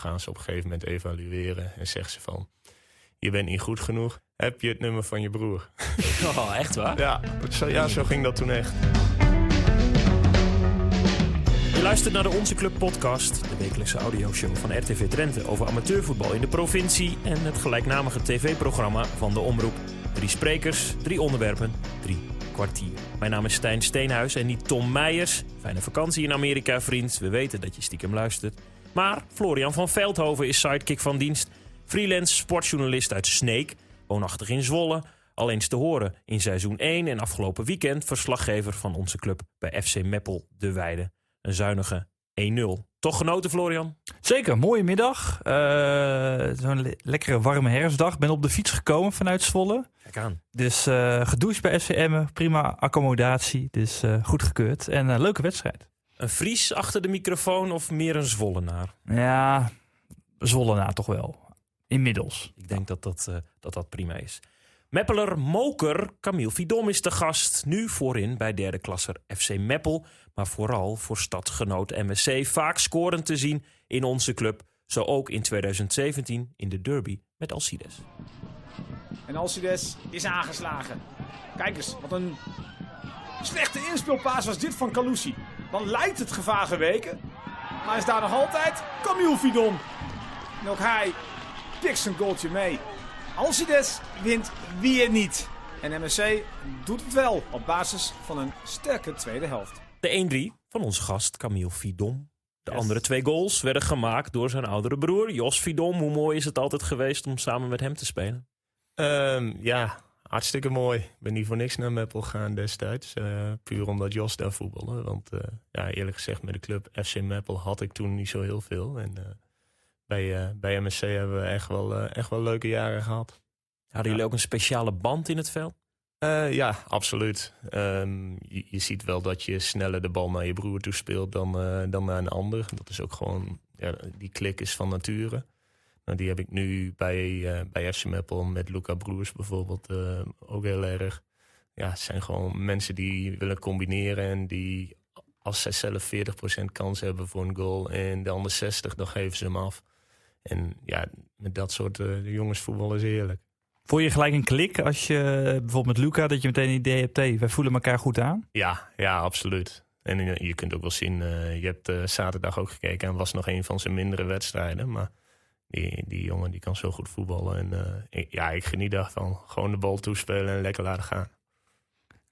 gaan ze op een gegeven moment evalueren en zeggen ze van... Je bent niet goed genoeg. Heb je het nummer van je broer? Oh, echt waar? Ja, zo, ja, zo ging dat toen echt. Je luistert naar de Onze Club podcast, de wekelijkse audioshow van RTV Drenthe over amateurvoetbal in de provincie en het gelijknamige tv-programma van de Omroep. Drie sprekers, drie onderwerpen, drie kwartier. Mijn naam is Stijn Steenhuis en niet Tom Meijers. Fijne vakantie in Amerika, vriend. We weten dat je stiekem luistert. Maar Florian van Veldhoven is sidekick van dienst. Freelance sportjournalist uit Sneek, woonachtig in Zwolle. Al eens te horen in seizoen 1 en afgelopen weekend verslaggever van onze club bij FC Meppel de Weide. Een zuinige 1-0. Toch genoten, Florian? Zeker, mooie middag. Eh, Zo'n le- lekkere warme herfstdag. Ben op de fiets gekomen vanuit Zwolle. Kijk aan. Dus eh gedoucht bij FCM, prima accommodatie. Dus eh, goed gekeurd. En een leuke wedstrijd. Een Fries achter de microfoon of meer een Zwollenaar? Ja, Zwollenaar toch wel. Inmiddels. Ik denk dat dat, eh, dat dat prima is. Meppeler Moker Camille Vidom is de gast. Nu voorin bij derde klasser FC Meppel. Maar vooral voor stadgenoot MSC. Vaak scorend te zien in onze club. Zo ook in 2017 in de derby met Alcides. En Alcides is aangeslagen. Kijk eens, wat een slechte inspeelpaas was dit van Calusi. Dan lijkt het gevaar geweken. Maar is daar nog altijd Camille Vidon. En ook hij pikt zijn goaltje mee. Alcides wint weer niet. En MSC doet het wel op basis van een sterke tweede helft. De 1-3 van onze gast Camille Vidom. De Yes. andere twee goals werden gemaakt door zijn oudere broer Jos Vidom. Hoe mooi is het altijd geweest om samen met hem te spelen? Ehm, ja, hartstikke mooi. Ik ben niet voor niks naar Meppel gegaan destijds. eh, puur omdat Jos daar voetbalde. Want eh, ja, eerlijk gezegd, met de club FC Meppel had ik toen niet zo heel veel. En eh, bij, bij MSC hebben we echt wel, echt wel leuke jaren gehad. Hadden jullie ook een speciale band in het veld? Ja, absoluut. Ehm, je, je ziet wel dat je sneller de bal naar je broer toe speelt dan, dan naar een ander. Dat is ook gewoon, ja, die klik is van nature. Nou, die heb ik nu bij, eh bij FC Meppel met Luca Broers bijvoorbeeld eh, ook heel erg. Ja, het zijn gewoon mensen die willen combineren en die als zij zelf 40% kans hebben voor een goal en de ander 60, dan geven ze hem af. En ja, met dat soort eh, jongens voetbal is heerlijk. Vond je gelijk een klik als je bijvoorbeeld met Luca, dat je meteen een idee hebt, hey, wij voelen elkaar goed aan? Ja, ja, absoluut. En je kunt ook wel zien, je hebt zaterdag ook gekeken en was nog een van zijn mindere wedstrijden. Maar die, die jongen die kan zo goed voetballen. En eh, ik- ja, ik geniet daarvan. Gewoon de bal toespelen en lekker laten gaan.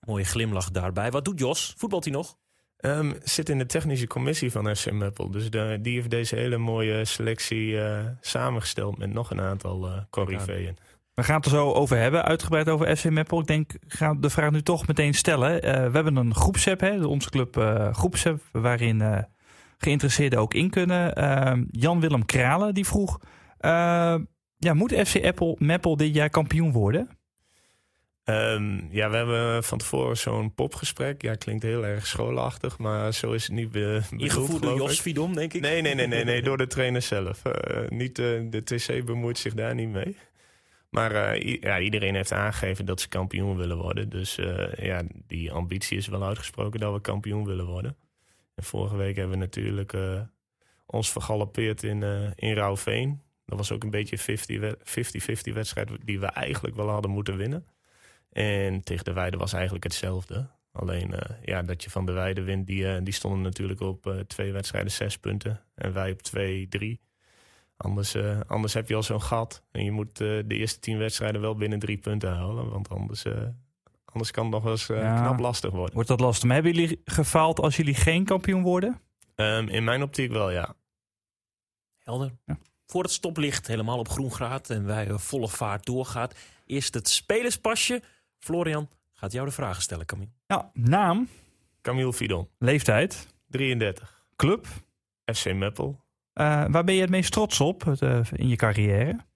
Mooie glimlach daarbij. Wat doet Jos? Voetbalt hij nog? Ehm, zit in de technische commissie van FC Meppel. Dus de, die heeft deze hele mooie selectie eh, samengesteld met nog een aantal eh corriveeën. We gaan het er zo over hebben, uitgebreid over FC Meppel. Ik denk, ik ga de vraag nu toch meteen stellen. Eh, we hebben een groepsapp, hè, de onze club eh groepsapp, waarin eh, geïnteresseerden ook in kunnen. Eh, Jan-Willem Kralen, die vroeg, eh, ja, moet FC Apple, Meppel dit jaar kampioen worden? Ehm, ja, we hebben van tevoren zo'n popgesprek. Ja, klinkt heel erg schoolachtig, maar zo is het niet be bedoeld, Ingevoerd door Jos ik. Vidom, denk ik. Nee, nee, nee, nee, nee, door de trainer zelf. Eh, niet, eh, de TC bemoeit zich daar niet mee. Maar eh, ja, iedereen heeft aangegeven dat ze kampioen willen worden. Dus eh, ja, die ambitie is wel uitgesproken dat we kampioen willen worden. Vorige week hebben we natuurlijk eh, ons vergalopeerd in, eh in Rauwveen. Dat was ook een beetje 50 we- 50-50 wedstrijd die we eigenlijk wel hadden moeten winnen. En tegen de Weide was eigenlijk hetzelfde. Alleen eh, ja, dat je van de Weide wint, die, die stonden natuurlijk op twee wedstrijden zes punten. En wij op twee, drie. Anders, anders heb je al zo'n gat. En je moet de eerste tien wedstrijden wel binnen drie punten houden. Want anders, anders kan het nog wel eens eh, Ja. knap lastig worden. Wordt dat lastig? Maar hebben jullie gefaald als jullie geen kampioen worden? Ehm, in mijn optiek wel, ja. Helder. Ja. Voor het stoplicht helemaal op groen gaat en wij eh, volle vaart doorgaat. Eerst het spelerspasje. Florian gaat jou de vragen stellen, Camille. Ja, naam, Camille Fidon, leeftijd, 33. club. FC Meppel. Eh, waar ben je het meest trots op eh, in je carrière?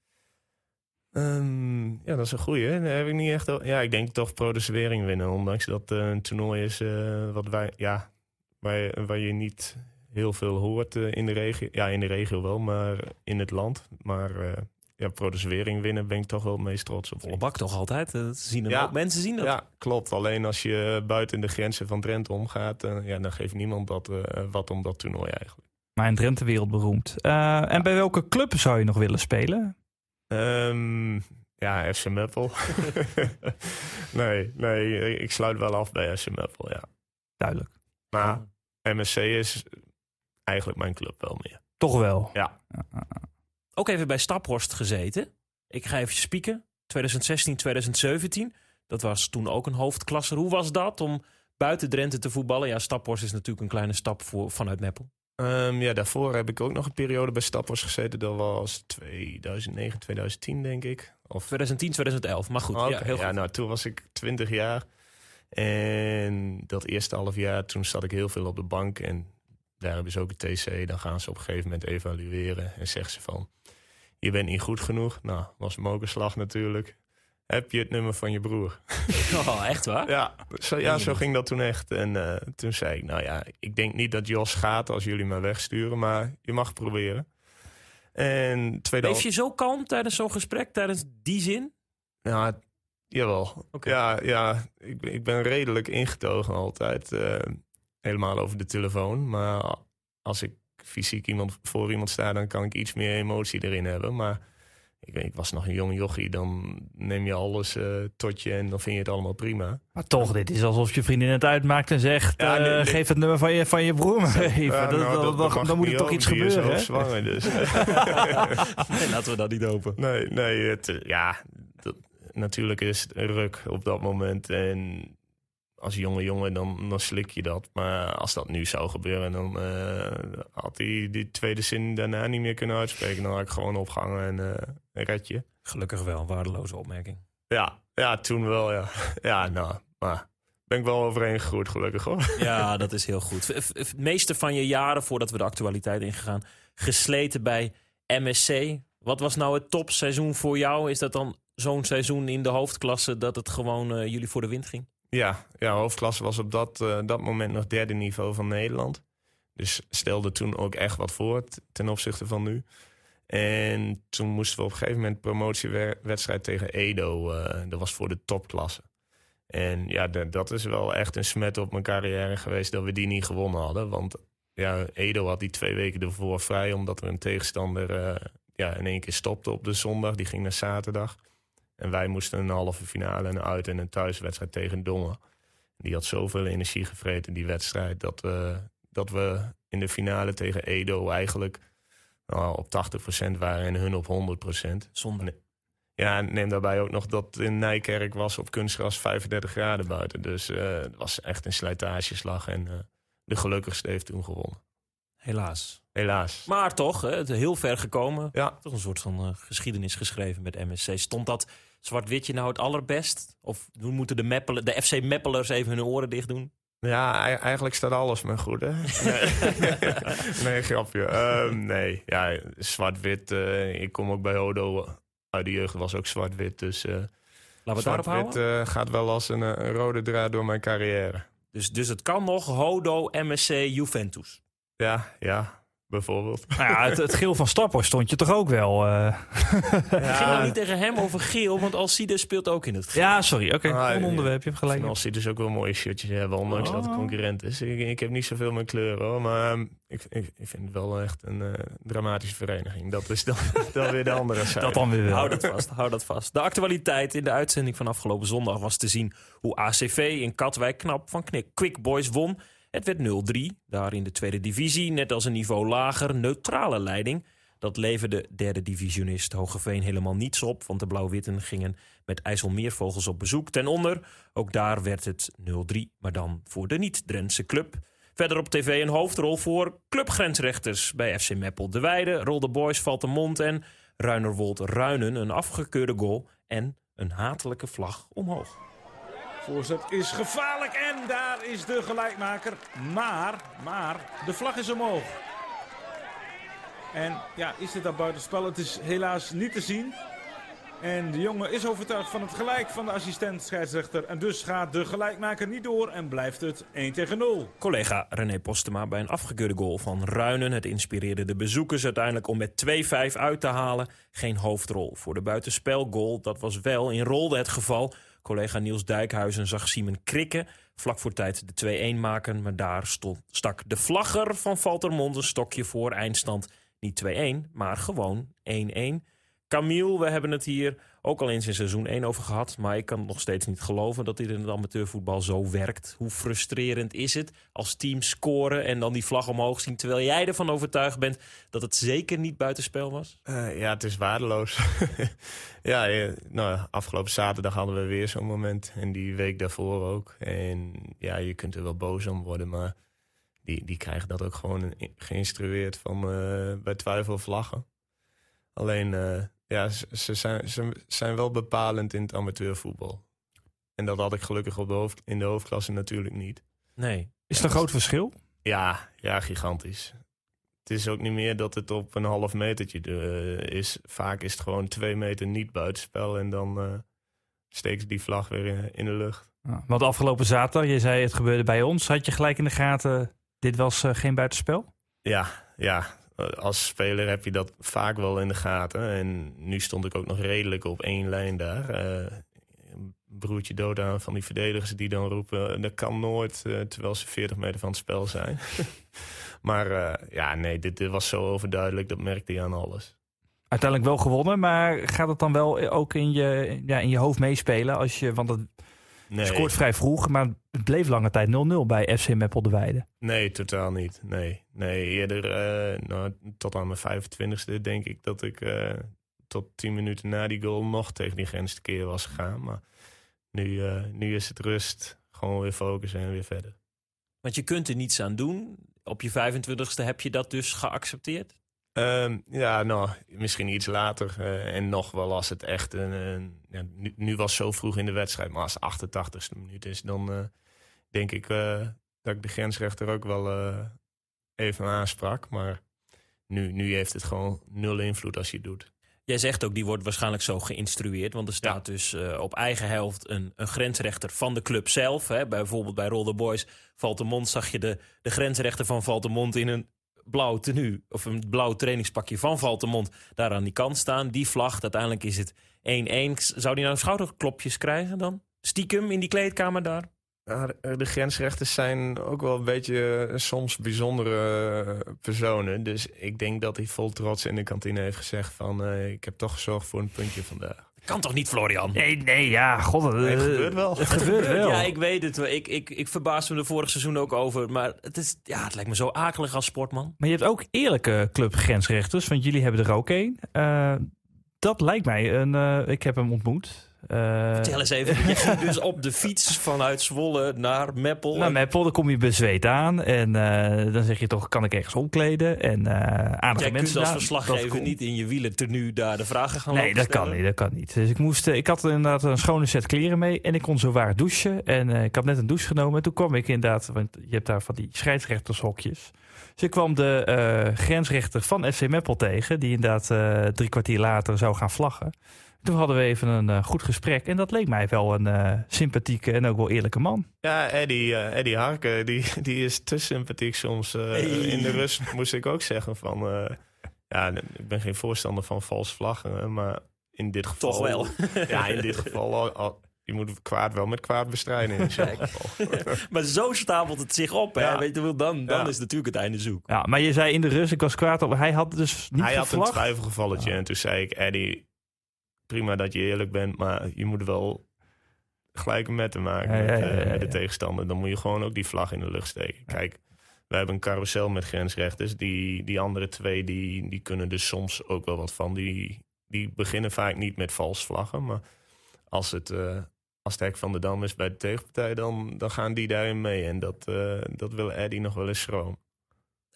Ehm, ja, dat is een goeie. Daar heb ik niet echt. Ja, ik denk toch Pro de Zwering winnen. Ondanks dat eh, een toernooi is eh, wat wij, ja, waar, je- waar je niet heel veel hoort eh, in de regio. Ja, in de regio wel, maar in het land. Maar eh, ja, Pro de Zwering winnen ben ik toch wel het meest trots op. Volle bak toch altijd? Dat zien Ja. hoop mensen zien dat. Ja, klopt. Alleen als je buiten de grenzen van Drenthe omgaat, ja, dan geeft niemand dat, wat om dat toernooi eigenlijk. Maar in Drenthe wereldberoemd. Uh, en bij welke club zou je nog willen spelen? Um, ja, FC Meppel. nee, nee, ik sluit wel af bij FC Meppel, ja. Duidelijk. Maar MSC is eigenlijk mijn club wel meer. Toch wel? Ja. Ook even bij Staphorst gezeten. Ik ga even spieken. 2016, 2017. Dat was toen ook een hoofdklasse. Hoe was dat om buiten Drenthe te voetballen? Ja, Staphorst is natuurlijk een kleine stap voor, vanuit Meppel. Um, ja, daarvoor heb ik ook nog een periode bij Staphorst gezeten. Dat was 2009, 2010 denk ik. Of 2010, 2011, maar goed. ja, heel ja, nou, toen was ik 20 jaar. En dat eerste half jaar, toen zat ik heel veel op de bank. En daar hebben ze ook een TC. Dan gaan ze op een gegeven moment evalueren. En zeggen ze van, je bent niet goed genoeg. Nou, was mokerslag natuurlijk. Heb je het nummer van je broer? Oh, echt waar? ja, zo, ja, zo ging dat toen echt. En uh, toen zei ik, nou ja, ik denk niet dat Jos gaat als jullie me wegsturen. Maar je mag proberen. En tweede Bleef je zo kalm tijdens zo'n gesprek, tijdens die zin? Ja, jawel. Okay. Ja, ja ik, ik ben redelijk ingetogen altijd. Uh, helemaal over de telefoon. Maar als ik fysiek iemand voor iemand sta, dan kan ik iets meer emotie erin hebben. Maar ik, weet, ik was nog een jong jochie, dan neem je alles uh, tot je en dan vind je het allemaal prima. Maar toch, dit is alsof je vriendin het uitmaakt en zegt, ja, uh, nee, geef het nummer van je, van je broer maar even. Ja, nou, dat, dat, dan moet er toch iets gebeuren, hè? zwanger, dus. nee, laten we dat niet hopen. Nee, nee het, ja, natuurlijk is het een ruk op dat moment en als jonge jongen, dan, dan slik je dat. Maar als dat nu zou gebeuren, dan uh, had hij die tweede zin daarna niet meer kunnen uitspreken. Dan had ik gewoon opgehangen en uh, red je. Gelukkig wel, een waardeloze opmerking. Ja, ja, toen wel, ja. Ja, nou, maar ben ik wel overheen gegroeid, gelukkig hoor. Ja, dat is heel goed. Het meeste van je jaren, voordat we de actualiteit ingegaan, gesleten bij MSC. Wat was nou het topseizoen voor jou? Is dat dan zo'n seizoen in de hoofdklasse dat het gewoon uh, jullie voor de wind ging? Ja, ja hoofdklasse was op dat, uh, dat moment nog derde niveau van Nederland. Dus stelde toen ook echt wat voor ten opzichte van nu. En toen moesten we op een gegeven moment promotiewedstrijd tegen Edo. Uh, dat was voor de topklasse. En ja, dat is wel echt een smet op mijn carrière geweest dat we die niet gewonnen hadden. Want ja, Edo had die twee weken ervoor vrij, omdat er een tegenstander uh, ja, in één keer stopte op de zondag. Die ging naar zaterdag. En wij moesten een halve finale, een uit- en een thuiswedstrijd tegen Dongen. Die had zoveel energie gevreten, die wedstrijd, dat we, dat we in de finale tegen Edo eigenlijk nou, op 80% waren en hun op 100%. Zonde. Ja, neem daarbij ook nog dat in Nijkerk was op kunstgras 35 graden buiten. Dus uh, het was echt een slijtageslag en uh, de gelukkigste heeft toen gewonnen. Helaas. Helaas. Maar toch, het heel ver gekomen. Ja. Toch een soort van uh, geschiedenis geschreven met MSC. Stond dat zwart-witje nou het allerbest? Of moeten de, Meppelen, de FC Meppelers even hun oren dicht doen? Ja, eigenlijk staat alles me goed, hè? Nee, nee grapje. Um, nee, ja, zwart-wit. Uh, ik kom ook bij Odo uit de jeugd, was ook zwart-wit. Dus uh, zwart-wit uh, gaat wel als een, een, rode draad door mijn carrière. Dus, dus het kan nog Hodo, MSC, Juventus? Ja, ja bijvoorbeeld. Nou ja, het, het geel van Stappers stond je toch ook wel. Uh... Ja. Ging nou niet tegen hem over geel, want Alcides speelt ook in het geel. Ja, sorry. Oké, okay. ah, onderwerp. Je hebt gelijk. Alcides ook wel mooie shirtjes hebben, ondanks oh. dat het concurrent is. Ik, ik, heb niet zoveel met kleuren hoor, maar um, ik, ik, ik, vind het wel echt een uh, dramatische vereniging. Dat is dan, dan weer de andere zijde. Dat dan weer wel. Hou dat vast, hou dat vast. De actualiteit in de uitzending van afgelopen zondag was te zien hoe ACV in Katwijk knap van Quick Boys won... Het werd 0-3, daar in de tweede divisie, net als een niveau lager, neutrale leiding. Dat leverde derde divisionist Hogeveen helemaal niets op, want de Blauw-Witten gingen met IJsselmeervogels op bezoek ten onder. Ook daar werd het 0-3, maar dan voor de niet-Drentse club. Verder op tv een hoofdrol voor clubgrensrechters bij FC Meppel de Weide, Boys valt de mond en Ruinerwold Ruinen een afgekeurde goal en een hatelijke vlag omhoog. Voorzet is gevaarlijk en daar is de gelijkmaker. Maar, maar, de vlag is omhoog. En ja, is dit dan buitenspel? Het is helaas niet te zien. En de jongen is overtuigd van het gelijk van de assistent scheidsrechter. En dus gaat de gelijkmaker niet door en blijft het 1 tegen 0. Collega René Postema bij een afgekeurde goal van Ruinen. Het inspireerde de bezoekers uiteindelijk om met 2-5 uit te halen. Geen hoofdrol voor de buitenspelgoal. Dat was wel in Rolde het geval. Collega Niels Dijkhuizen zag Simon Krikke vlak voor tijd de 2-1 maken. Maar daar stond, stak de vlagger van Valtermond een stokje voor eindstand. Niet 2-1, maar gewoon 1-1. Camille, we hebben het hier ook al eens in seizoen 1 over gehad. Maar ik kan nog steeds niet geloven dat dit in het amateurvoetbal zo werkt. Hoe frustrerend is het als team scoren en dan die vlag omhoog zien... terwijl jij ervan overtuigd bent dat het zeker niet buitenspel was? Uh, ja, het is waardeloos. ja, ja, nou, afgelopen zaterdag hadden we weer zo'n moment. En die week daarvoor ook. En ja, je kunt er wel boos om worden, maar... Die, die krijgen dat ook gewoon geïnstrueerd van uh, bij twijfel vlaggen. Alleen, ja, ze zijn, ze zijn wel bepalend in het amateurvoetbal. En dat had ik gelukkig op de hoofd, in de hoofdklasse natuurlijk niet. Nee. Is het een groot verschil? Ja, ja, gigantisch. Het is ook niet meer dat het op een half metertje uh, is. Vaak is het gewoon twee meter niet buitenspel. En dan uh, steekt die vlag weer in, in de lucht. Ja, want afgelopen zaterdag, je zei het gebeurde bij ons. Had je gelijk in de gaten, dit was uh, geen buitenspel? Ja, ja, als speler heb je dat vaak wel in de gaten. En nu stond ik ook nog redelijk op één lijn daar. Uh, broertje dood aan van die verdedigers die dan roepen... dat kan nooit, uh, terwijl ze 40 meter van het spel zijn. maar uh, ja, nee, dit, dit, was zo overduidelijk. Dat merkte je aan alles. Uiteindelijk wel gewonnen, maar gaat het dan wel ook in je, ja, in je hoofd meespelen? Als je, want het nee. scoort vrij vroeg, maar het bleef lange tijd 0-0 bij FC Meppel de Weide. Nee, totaal niet. Nee, nee eerder uh, nou, tot aan mijn 25e denk ik dat ik uh, tot 10 minuten na die goal nog tegen die grens te keer was gegaan. Maar nu, uh, nu is het rust, gewoon weer focussen en weer verder. Want je kunt er niets aan doen. Op je 25e heb je dat dus geaccepteerd? Um, ja, nou, misschien iets later. Uh, en nog wel als het echt een. een ja, nu, nu, was zo vroeg in de wedstrijd, maar als 88ste minuut is, dan uh, denk ik uh, dat ik de grensrechter ook wel even aansprak. Maar nu, nu heeft het gewoon nul invloed als je het doet. Jij zegt ook, die wordt waarschijnlijk zo geïnstrueerd. Want er staat ja. dus op eigen helft een, een grensrechter van de club zelf. Hè. Bijvoorbeeld bij Rolder Boys, Valtemont, zag je de, de grensrechter van Valtemont in een blauw tenue of een blauw trainingspakje van Valtemont daar aan die kant staan. Die vlag, uiteindelijk is het 1-1. Zou die nou schouderklopjes krijgen dan? Stiekem in die kleedkamer daar? Ja, de grensrechters zijn ook wel een beetje uh, soms bijzondere personen. Dus ik denk dat hij vol trots in de kantine heeft gezegd van... Uh, ik heb toch gezorgd voor een puntje vandaag. Kan toch niet, Florian? Nee, nee, ja, god. Het, gebeurt wel. Het gebeurt wel. Ja, ik weet het. Ik, ik, ik verbaas me er vorig seizoen ook over. Maar het, is, ja, het lijkt me zo akelig als sportman. Maar je hebt ook eerlijke clubgrensrechters, want jullie hebben er ook één. Uh, dat lijkt mij een... Uh, ik heb hem ontmoet. Uh, Vertel eens even. Je ging dus op de fiets vanuit Zwolle naar Meppel. Naar Meppel, dan kom je bezweet aan. En uh, dan zeg je toch, kan ik ergens omkleden? En uh, aardige Jij mensen kunt als verslaggever niet in je wielen tenue daar de vragen gaan Nee, dat stellen. kan niet, dat kan niet. Dus ik, moest, ik had inderdaad een schone set kleren mee. En ik kon zo waar douchen. En ik had net een douche genomen. En toen kwam ik inderdaad, want je hebt daar van die scheidsrechtershokjes. Dus ik kwam de grensrechter van FC Meppel tegen, die inderdaad drie kwartier later zou gaan vlaggen. Toen hadden we even een uh, goed gesprek en dat leek mij wel een sympathieke en ook wel eerlijke man. Ja, Eddie, Eddie Harken, die, die is te sympathiek soms. Hey. In de rust moest ik ook zeggen van, ja, ik ben geen voorstander van vals vlaggen, maar in dit geval... Toch wel. Ja, in dit geval al, al je moet kwaad wel met kwaad bestrijden in zo'n geval. maar zo stapelt het zich op. Hè? Ja. Weet je, dan, dan ja. is natuurlijk het einde zoek. Ja, maar je zei in de rust, ik was kwaad op. Hij had dus niet Hij gevlag. had een twijfelgevalletje. Ja. En toen zei ik, Eddie, prima dat je eerlijk bent, maar je moet wel gelijk met te maken met, met, de tegenstander. Dan moet je gewoon ook die vlag in de lucht steken. Kijk, we hebben een carousel met grensrechters. Die, die andere twee, die, die kunnen er soms ook wel wat van. Die, die beginnen vaak niet met vals vlaggen, maar als het, uh, als het hek van de dam is bij de tegenpartij, dan, dan gaan die daarin mee. En dat, uh, dat wil Eddie nog wel eens schroom.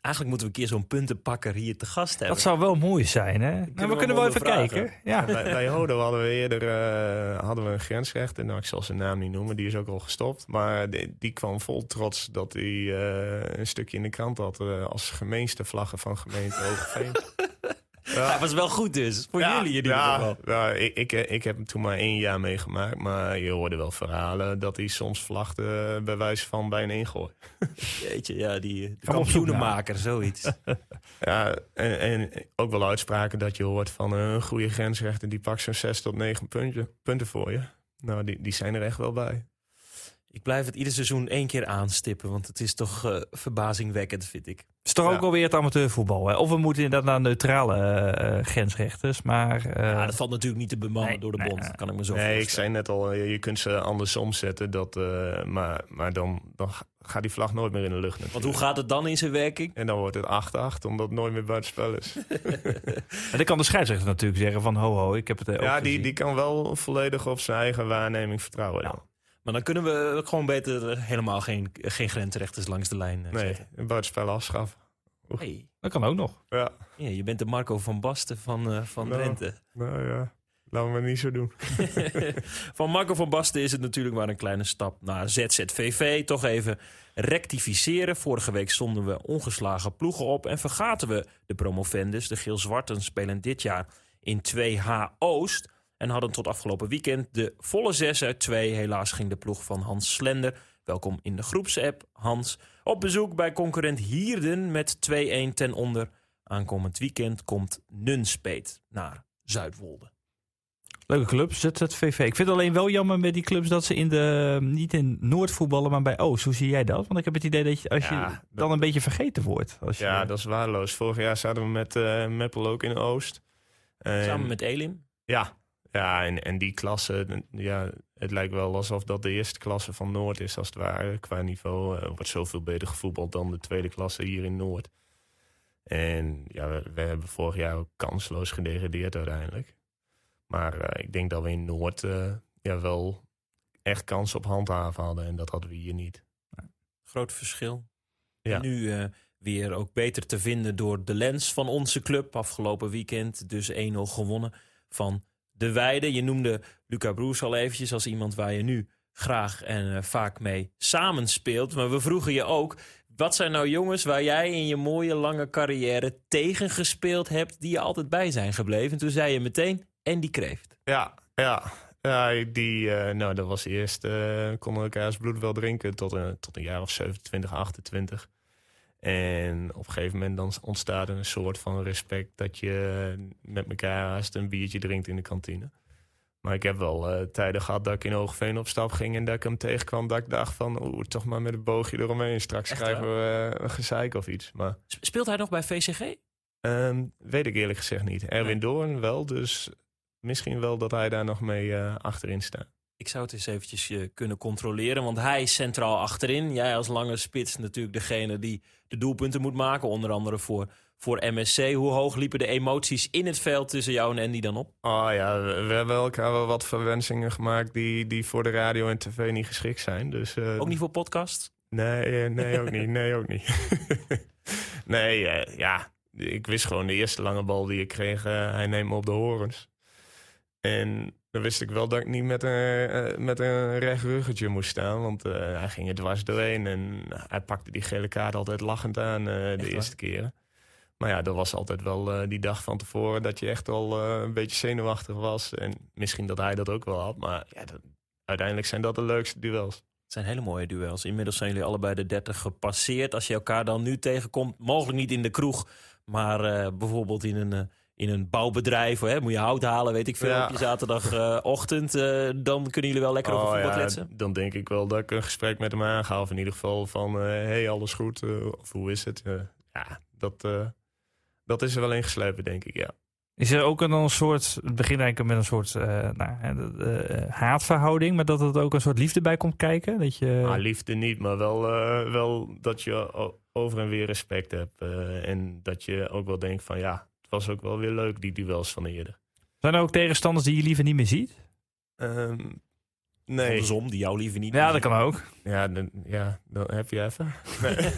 Eigenlijk moeten we een keer zo'n puntenpakker hier te gast hebben. Dat zou wel mooi zijn, hè? Nou, we, we kunnen wel even vragen. kijken. Ja. Bij, bij Hodo hadden we eerder uh, hadden we een grensrechter. Nou, ik zal zijn naam niet noemen, die is ook al gestopt. Maar die, die kwam vol trots dat hij uh, een stukje in de krant had... Uh, als gemeenste vlaggen van gemeente Hoogeveen. Ja. Hij was wel goed dus, voor ja, jullie in ieder ja, geval. Ja, ik, ik, ik heb hem toen maar één jaar meegemaakt. Maar je hoorde wel verhalen dat hij soms vlagde bij wijze van bij een ingooi. Jeetje, ja, die kampioenenmaker, zoiets. ja, en, en ook wel uitspraken dat je hoort van een goede grensrechter... die pakt zo'n zes tot negen puntje, punten voor je. Nou, die, die zijn er echt wel bij. Ik blijf het ieder seizoen één keer aanstippen, want het is toch uh, verbazingwekkend, vind ik. Het is toch Ja. ook alweer het amateurvoetbal. Hè? Of we moeten inderdaad naar neutrale eh, eh, grensrechters. Maar eh, ja, dat valt natuurlijk niet te bemannen nee, door de bond, nee. kan ik me zo Nee, ik zei net al, je kunt ze andersom zetten. Dat, eh, maar maar dan, dan ga- gaat die vlag nooit meer in de lucht Want hoe gaat het dan in zijn werking? En dan wordt het 8-8, omdat het nooit meer buitenspel is. en dan kan de scheidsrechter natuurlijk zeggen van ho ho, ik heb het eh, ook ja, die, gezien. die kan wel volledig op zijn eigen waarneming vertrouwen. Ja. Maar dan kunnen we gewoon beter helemaal geen, geen grensrechters langs de lijn eh, Nee, zetten. een buitenspel afschaffen. Hey, Dat kan ook nog. Ja, ja, je bent de Marco van Basten van, eh, van Nou. Drenthe. nou ja, laten we het niet zo doen. van Marco van Basten is het natuurlijk maar een kleine stap naar ZZVV. Toch even rectificeren. Vorige week stonden we ongeslagen ploegen op en vergaten we de promovendus. De Geel-Zwarten spelen dit jaar in 2H Oost. En hadden tot afgelopen weekend de volle 6 uit 2. Helaas ging de ploeg van Hans Slender. Welkom in de groepsapp, Hans. Op bezoek bij concurrent Hierden met 2-1 ten onder. Aankomend weekend komt Nunspeet naar Zuidwolde. Leuke club, ZZVV. Ik vind het alleen wel jammer met die clubs dat ze in de, niet in Noord voetballen, maar bij Oost. Hoe zie jij dat? Want ik heb het idee dat je, als Ja, je dan een beetje vergeten wordt. Als je, Ja, dat is waardeloos. Vorig jaar zaten we met eh Meppel ook in Oost. En- Samen met Elim. Ja, ja en, en die klasse, ja, het lijkt wel alsof dat de eerste klasse van Noord is, als het ware. Qua niveau eh, wordt zoveel beter gevoetbald dan de tweede klasse hier in Noord. En ja, we, we hebben vorig jaar ook kansloos gedegradeerd uiteindelijk. Maar eh, ik denk dat we in Noord eh, ja, wel echt kans op handhaven hadden. En dat hadden we hier niet. Groot verschil. Ja. Nu weer ook beter te vinden door de lens van onze club. Afgelopen weekend dus 1-0 gewonnen van de Weide. Je noemde Luca Broers al eventjes als iemand waar je nu graag en eh, vaak mee samenspeelt. Maar we vroegen je ook, wat zijn nou jongens waar jij in je mooie lange carrière tegen gespeeld hebt... die je altijd bij zijn gebleven? En toen zei je meteen, en die kreeft. Ja, ja. die, eh, nou, dat was eerst, eh konden elkaars bloed wel drinken tot een, tot een jaar of 27, 28. En op een gegeven moment dan ontstaat er een soort van respect dat je met elkaar haast een biertje drinkt in de kantine. Maar ik heb wel eh, tijden gehad dat ik in Hoogveen op stap ging en dat ik hem tegenkwam. Dat ik dacht van, oeh, toch maar met een boogje eromheen. Straks Echt krijgen we eh, een gezeik of iets. Maar Speelt hij nog bij VCG? ehm, weet ik eerlijk gezegd niet. Erwin. Doorn wel, dus misschien wel dat hij daar nog mee eh, achterin staat. Ik zou het eens eventjes eh, kunnen controleren. Want hij is centraal achterin. Jij als lange spits natuurlijk degene die de doelpunten moet maken. Onder andere voor, voor MSC. Hoe hoog liepen de emoties in het veld tussen jou en Andy dan op? Oh ja, we, we hebben elkaar wel wat verwensingen gemaakt die, die voor de radio en tv niet geschikt zijn. Dus, eh, Ook niet voor podcast? Nee, eh, nee, ook niet. Nee, ook niet. nee, ja, ik wist gewoon de eerste lange bal die ik kreeg, hij neemt me op de horens. En dan wist ik wel dat ik niet met een, eh, met een recht ruggetje moest staan, want eh, hij ging er dwars doorheen en hij pakte die gele kaart altijd lachend aan eh, de eerste keren. Maar ja, dat was altijd wel die dag van tevoren dat je echt al een beetje zenuwachtig was. En misschien dat hij dat ook wel had, maar ja, dat- uiteindelijk zijn dat de leukste duels. Het zijn hele mooie duels. Inmiddels zijn jullie allebei de 30 gepasseerd. Als je elkaar dan nu tegenkomt, mogelijk niet in de kroeg, maar bijvoorbeeld in een, in een bouwbedrijf. Hè, moet je hout halen, weet ik veel, Ja. op je zaterdagochtend. eh, dan kunnen jullie wel lekker over Oh, voetbal ja, kletsen. Dan denk ik wel dat ik een gesprek met hem aanga. Of in ieder geval van, eh, hey, alles goed? eh, of hoe is het? Ja, dat, eh, dat is er wel ingeslepen, denk ik, ja. Is er ook een, een soort, het begint eigenlijk met een soort eh, nou, hè, haatverhouding, maar dat er ook een soort liefde bij komt kijken? Dat je, Maar liefde niet, maar wel, eh, wel dat je over en weer respect hebt. eh, en dat je ook wel denkt van, ja, het was ook wel weer leuk, die duels van eerder. Zijn er ook tegenstanders die je liever niet meer ziet? Ehm, nee. Andersom, die jou liever niet Ja, meer dat kan ook. Ja dan, ja, dan heb je even.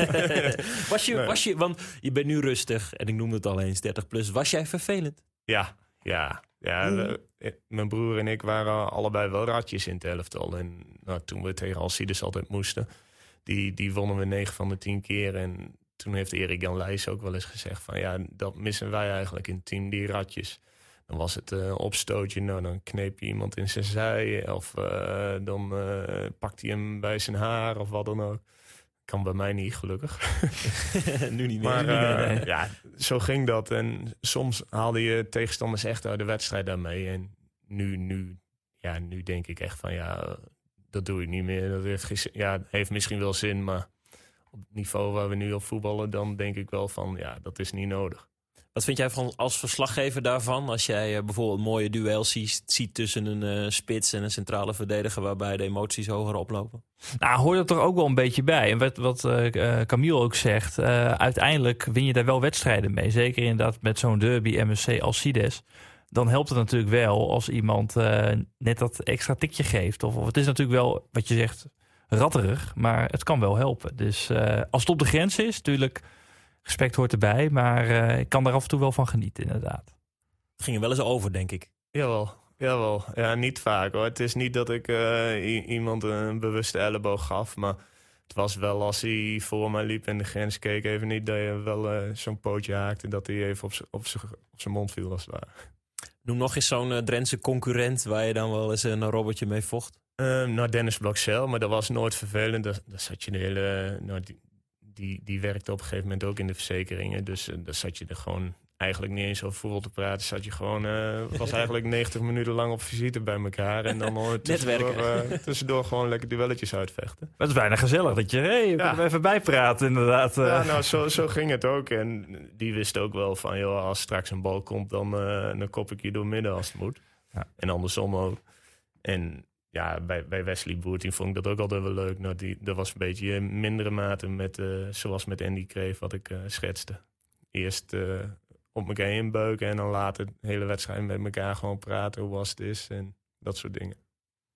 was, je, Nee. was je, want je bent nu rustig en ik noemde het al eens 30 plus. Was jij vervelend? Ja, ja. ja we- mijn broer en ik waren allebei wel ratjes in het elftal. En nou, toen we tegen Alcides altijd moesten, die, die wonnen we 9 van de 10 keer. En toen heeft Erik Jan Leijs ook wel eens gezegd van ja, dat missen wij eigenlijk in het team, die ratjes. Dan was het eh opstootje, nou dan kneep je iemand in zijn zij. Of eh, dan eh pakt hij hem bij zijn haar of wat dan ook. Kan bij mij niet, gelukkig. nu niet meer. Maar ja, zo ging dat. En soms haalde je tegenstanders echt uit de wedstrijd daarmee. En nu, nu, ja, nu denk ik echt van ja, dat doe ik niet meer. Dat heeft, ja, heeft misschien wel zin, maar op het niveau waar we nu op voetballen, dan denk ik wel van ja, dat is niet nodig. Wat vind jij van als verslaggever daarvan? Als jij eh, bijvoorbeeld mooie duels ziet, ziet tussen een eh, spits en een centrale verdediger, waarbij de emoties hoger oplopen? Nou, hoort er toch ook wel een beetje bij. En wat, wat eh, Camille ook zegt, eh, uiteindelijk win je daar wel wedstrijden mee. Zeker inderdaad met zo'n derby MSC Alcides. Dan helpt het natuurlijk wel als iemand eh, net dat extra tikje geeft. Of, of het is natuurlijk wel, wat je zegt, ratterig. Maar het kan wel helpen. Dus eh, als het op de grens is, natuurlijk, respect hoort erbij. Maar eh, ik kan daar af en toe wel van genieten, inderdaad. Het ging er wel eens over, denk ik. Jawel, jawel. Ja, niet vaak hoor. Het is niet dat ik eh, iemand een bewuste elleboog gaf, maar het was wel als hij voor mij liep en de grens keek even niet, dat je wel zo'n pootje haakte dat hij even op zijn mond viel als het ware. Noem nog eens zo'n Drentse concurrent waar je dan wel eens een robbertje mee vocht. Ehm nou, Dennis Blokcel, maar dat was nooit vervelend. Daar, daar zat je de hele. Nou, die, die, die werkte op een gegeven moment ook in de verzekeringen. Dus daar zat je er gewoon eigenlijk niet eens over voetbal te praten. Zat je gewoon. eh, was eigenlijk 90 minuten lang op visite bij elkaar. En dan eh, tussendoor, eh, tussendoor gewoon lekker duelletjes uitvechten. Het is bijna gezellig dat je, hé, hey, Ja. even bijpraten, inderdaad. Ja, nou, zo, zo ging het ook. En die wist ook wel van, joh, als straks een bal komt, dan, dan kop ik je door midden als het moet. Ja. En andersom ook. En ja, bij, bij Wesley Boertien vond ik dat ook altijd wel leuk. Nou, die, dat was een beetje in mindere mate met, eh, zoals met Andy Kreef, wat ik eh, schetste. Eerst eh, op elkaar inbeuken en dan later de hele wedstrijd met elkaar gewoon praten hoe was het is en dat soort dingen.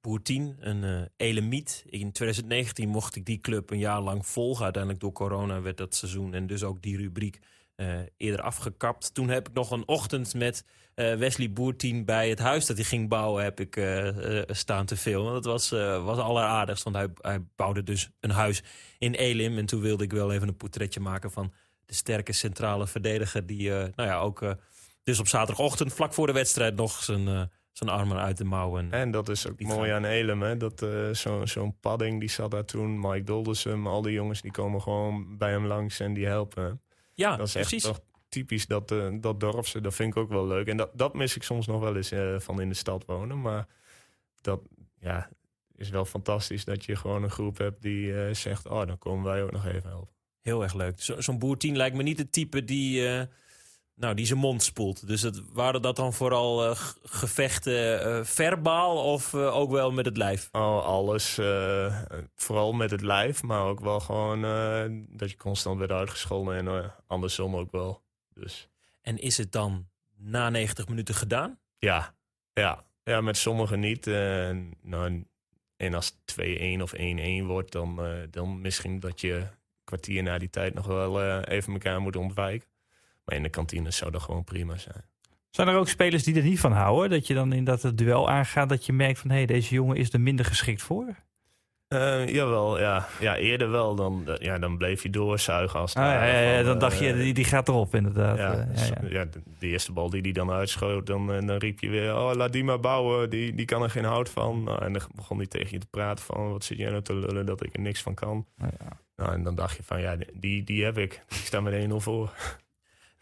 Boer 10, een elemiet. In 2019 mocht ik die club een jaar lang volgen. Uiteindelijk door corona werd dat seizoen en dus ook die rubriek eh, eerder afgekapt. Toen heb ik nog een ochtend met eh, Wesley Boertien bij het huis dat hij ging bouwen heb ik eh, staan te filmen. Dat was, was alleraardigst, want hij, hij bouwde dus een huis in Elim. En toen wilde ik wel even een portretje maken van de sterke centrale verdediger... die nou ja, ook dus op zaterdagochtend vlak voor de wedstrijd nog zijn, zijn armen uit de mouwen... En dat is ook mooi aan Elem, hè? Dat zo- zo'n padding die zat daar toen, Mike Doldersum, al die jongens die komen gewoon bij hem langs en die helpen. Ja, dat is echt precies. toch typisch dat, eh, dat dorpse. Dat vind ik ook wel leuk. En dat, dat mis ik soms nog wel eens eh, van in de stad wonen. Maar dat ja, is wel fantastisch dat je gewoon een groep hebt die eh, zegt: Oh, dan komen wij ook nog even helpen. Heel erg leuk. Zo- Zo'n boer 10 lijkt me niet het type die, nou, die zijn mond spoelt. Dus het, waren dat dan vooral eh, gevechten eh, verbaal of eh, ook wel met het lijf? Oh, alles, vooral met het lijf, maar ook wel gewoon dat je constant werd uitgescholden en andersom ook wel. Dus En is het dan na 90 minuten gedaan? ja, ja, ja met sommigen niet. nou, en als het 2-1 of 1-1 wordt, dan, dan misschien dat je kwartier na die tijd nog wel even elkaar moet ontwijken. Maar in de kantine zou dat gewoon prima zijn. Zijn er ook spelers die er niet van houden? Dat je dan in dat het duel aangaat, dat je merkt van, hé, hey, deze jongen is er minder geschikt voor? Eh, jawel, ja. ja, eerder wel. Dan, eh, ja, dan bleef je doorzuigen als Ah, ja, dan dacht je, eh, die, die gaat erop inderdaad. Ja, ja, ja, de, eerste bal die hij dan uitschoot, dan, dan riep je weer... Oh, laat die maar bouwen, die, die kan er geen hout van. Nou, en dan begon hij tegen je te praten van... Wat zit jij nou te lullen dat ik er niks van kan? Ja. Nou, en dan dacht je van, ja, die, die heb ik. Ik sta met 1-0 voor.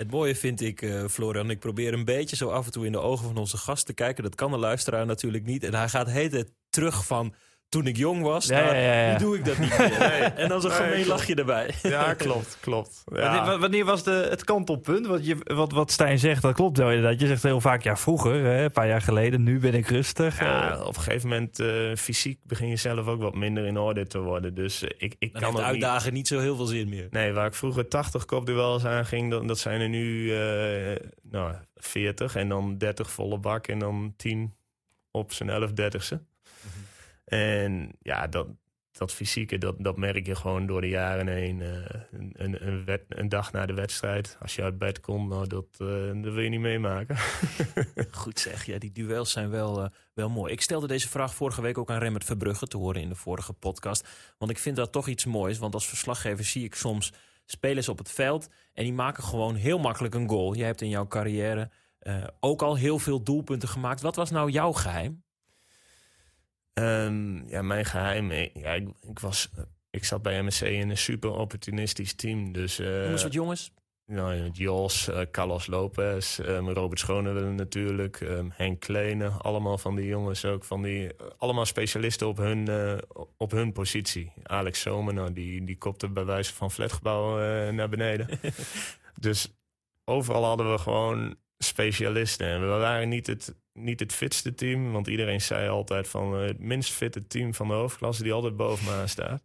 Het mooie vind ik, eh, Florian, ik probeer een beetje zo af en toe in de ogen van onze gast te kijken. Dat kan de luisteraar natuurlijk niet. En hij gaat tijd terug van toen ik jong was. Ja, naar, ja, ja, ja. Nu doe ik dat niet meer. En dan zo'n Nee, gemeen klopt. lachje erbij. Ja, klopt, klopt. Ja. Wanneer, wanneer was de, het kantelpunt? Wat, je, wat, wat Stijn zegt, dat klopt wel inderdaad. Je zegt heel vaak, ja vroeger, hè, een paar jaar geleden, nu ben ik rustig. Ja, Eh, op een gegeven moment eh, fysiek begin je zelf ook wat minder in orde te worden. Dus eh, ik, ik Dan kan heeft ook niet... uitdagen niet zo heel veel zin meer. Nee, waar ik vroeger 80 kopduels aan ging, dat, dat zijn er nu eh, nou, 40 en dan 30 volle bak en dan 10 op zijn 11 dertigste. En ja, dat, dat fysieke, dat, dat merk je gewoon door de jaren heen. eh, een, een, een, dag na de wedstrijd, als je uit bed komt, nou, dat, eh, dat wil je niet meemaken. Goed zeg, ja, die duels zijn wel, eh, wel mooi. Ik stelde deze vraag vorige week ook aan Remmert Verbrugge te horen in de vorige podcast. Want ik vind dat toch iets moois. Want als verslaggever zie ik soms spelers op het veld. En die maken gewoon heel makkelijk een goal. Jij hebt in jouw carrière ook al heel veel doelpunten gemaakt. Wat was nou jouw geheim? Ehm, ja, mijn geheim. eh, Ja, ik, ik, was, ik zat bij MSC in een super opportunistisch team. Dus, eh, Noem eens wat jongens. nou, Jos, uh, Carlos Lopez, um, Robert Schone willen natuurlijk, um, Henk Kleene. Allemaal van die jongens ook, van die, allemaal specialisten op hun, uh, op hun positie. Alex Zomer, nou, die, die kopte bij wijze van flatgebouw uh, naar beneden. dus overal hadden we gewoon specialisten. En we waren niet het, niet het fitste team, want iedereen zei altijd van het minst fitte team van de hoofdklasse die altijd boven me aan staat.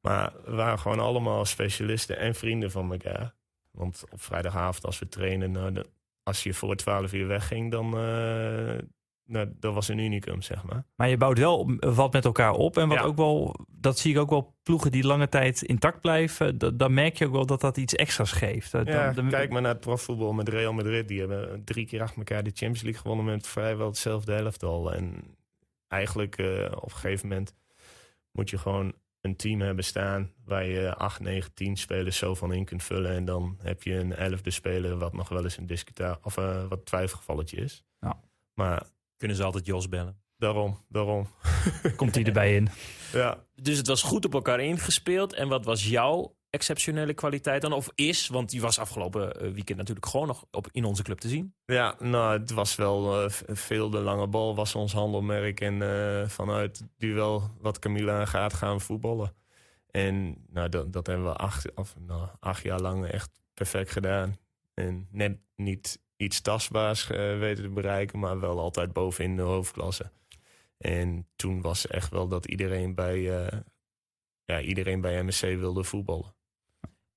Maar we waren gewoon allemaal specialisten en vrienden van elkaar. Want op vrijdagavond als we trainen, nou, als je voor 12 uur wegging, dan uh, nou, dat was een unicum, zeg maar. Maar je bouwt wel wat met elkaar op. En wat ook wel, dat zie ik ook wel ploegen die lange tijd intact blijven. Dat, dan merk je ook wel dat dat iets extra's geeft. Ja, kijk maar naar het profvoetbal met Real Madrid. Die hebben drie keer achter elkaar de Champions League gewonnen met vrijwel hetzelfde elftal. En eigenlijk uh, op een gegeven moment moet je gewoon een team hebben staan waar je 8, 9, 10 spelers zo van in kunt vullen. En dan heb je een elfde speler wat nog wel eens een discuta of uh, wat twijfelgevalletje is. Ja. Maar kunnen ze altijd Jos bellen. Daarom, daarom. Komt hij erbij in. Ja. Dus het was goed op elkaar ingespeeld. En wat was jouw exceptionele kwaliteit dan? Of is, want die was afgelopen eh, weekend natuurlijk gewoon nog op, in onze club te zien. Ja, nou, het was wel uh, veel de lange bal was ons handelmerk. En uh, vanuit duel wat Camilla gaat gaan voetballen. En nou, dat, dat hebben we acht, of, nou, acht jaar lang echt perfect gedaan. En net niet iets tastbaars weten te bereiken, maar wel altijd bovenin de hoofdklasse. En toen was echt wel dat iedereen bij, ja, iedereen bij MSC wilde voetballen.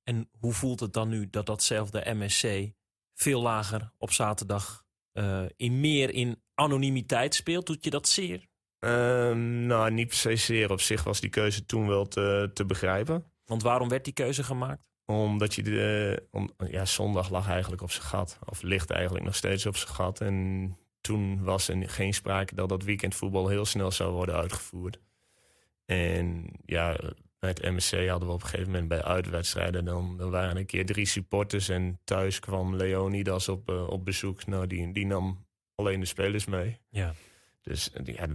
En hoe voelt het dan nu dat datzelfde MSC veel lager op zaterdag uh, in meer in anonimiteit speelt? Doet je dat zeer? Um, nou, niet per se zeer. Op zich was die keuze toen wel te, te begrijpen. Want waarom werd die keuze gemaakt? Omdat je de, om, ja, zondag lag eigenlijk op zijn gat. Of ligt eigenlijk nog steeds op zijn gat. En toen was er geen sprake dat dat weekendvoetbal heel snel zou worden uitgevoerd. En ja, bij het MSC hadden we op een gegeven moment bij uitwedstrijden... dan, dan waren er een keer drie supporters en thuis kwam Leonidas op, uh, op bezoek. Nou, die, die nam alleen de spelers mee. Ja. Dus ja,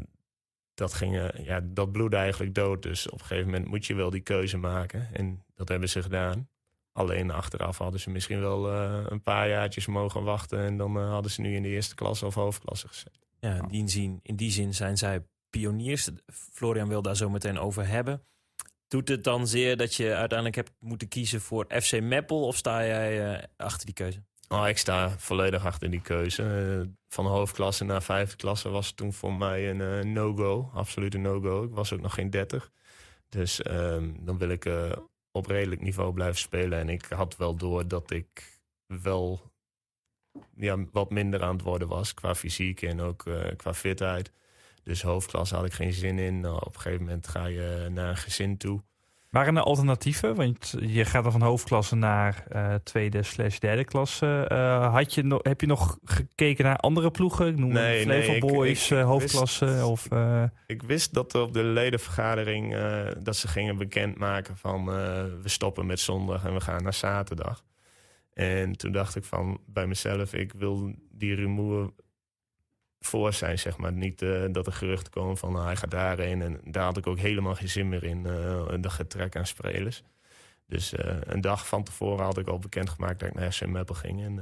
dat, ging, uh, ja, dat bloedde eigenlijk dood. Dus op een gegeven moment moet je wel die keuze maken. En dat hebben ze gedaan. Alleen achteraf hadden ze misschien wel uh, een paar jaartjes mogen wachten... en dan hadden ze nu in de eerste klasse of hoofdklasse gezeten. Ja, in die zin, in die zin zijn zij pioniers. Florian wil daar zo meteen over hebben. Doet het dan zeer dat je uiteindelijk hebt moeten kiezen voor FC Meppel of sta jij uh, achter die keuze? Oh, ik sta volledig achter die keuze. Van hoofdklasse naar vijfde klasse was toen voor mij een no-go. Absoluut een no-go. Ik was ook nog geen 30. Dus um, dan wil ik op redelijk niveau blijven spelen. En ik had wel door dat ik wel ja, wat minder aan het worden was qua fysiek en ook qua fitheid. Dus hoofdklasse had ik geen zin in. Nou, op een gegeven moment ga je naar een gezin toe. Waren er alternatieven? Want je gaat dan van hoofdklasse naar uh, tweede slash derde klasse. Uh, had je no heb je nog gekeken naar andere ploegen? Ik noem nee, Flevo nee, Boys, ik, ik, hoofdklasse. Wist, of, uh... Ik wist dat op de ledenvergadering dat ze gingen bekendmaken van we stoppen met zondag en we gaan naar zaterdag. En toen dacht ik van bij mezelf, ik wil die rumoer voor zijn, zeg maar. Niet uh, dat er geruchten komen van nou, hij gaat daarheen. En daar had ik ook helemaal geen zin meer in, uh, dat getrek aan spelers. Dus uh, een dag van tevoren had ik al bekendgemaakt dat ik naar FC Meppel ging. En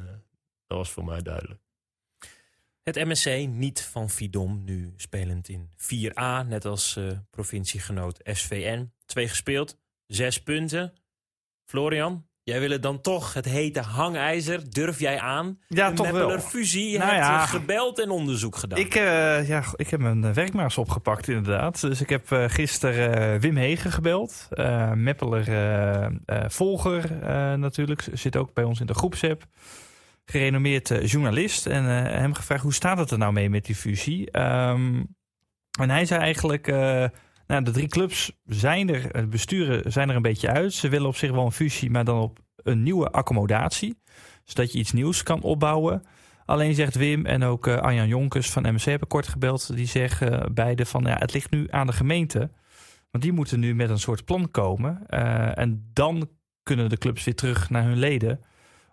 dat was voor mij duidelijk. Het MSC, niet van Fidom, nu spelend in 4A, net als provinciegenoot SVN. Twee gespeeld, zes punten. Florian, Jij wil dan toch het hete hangijzer. Durf jij aan? Ja, de toch wel. fusie. Nou hebt ja, gebeld en onderzoek gedaan. Ik, uh, ja, ik heb mijn werkmaars opgepakt inderdaad. Dus ik heb uh, gisteren uh, Wim Hegen gebeld. Meppeler volger natuurlijk. Zit ook bij ons in de groepsapp. Gerenommeerd journalist. En hem gevraagd hoe staat het er nou mee met die fusie. Um, en hij zei eigenlijk... Nou, de drie clubs zijn er, het besturen zijn er een beetje uit. Ze willen op zich wel een fusie, maar dan op een nieuwe accommodatie. Zodat je iets nieuws kan opbouwen. Alleen zegt Wim en ook uh, Arjan Jonkers van MC hebben kort gebeld. Die zeggen beide van ja, het ligt nu aan de gemeente. Want die moeten nu met een soort plan komen. En dan kunnen de clubs weer terug naar hun leden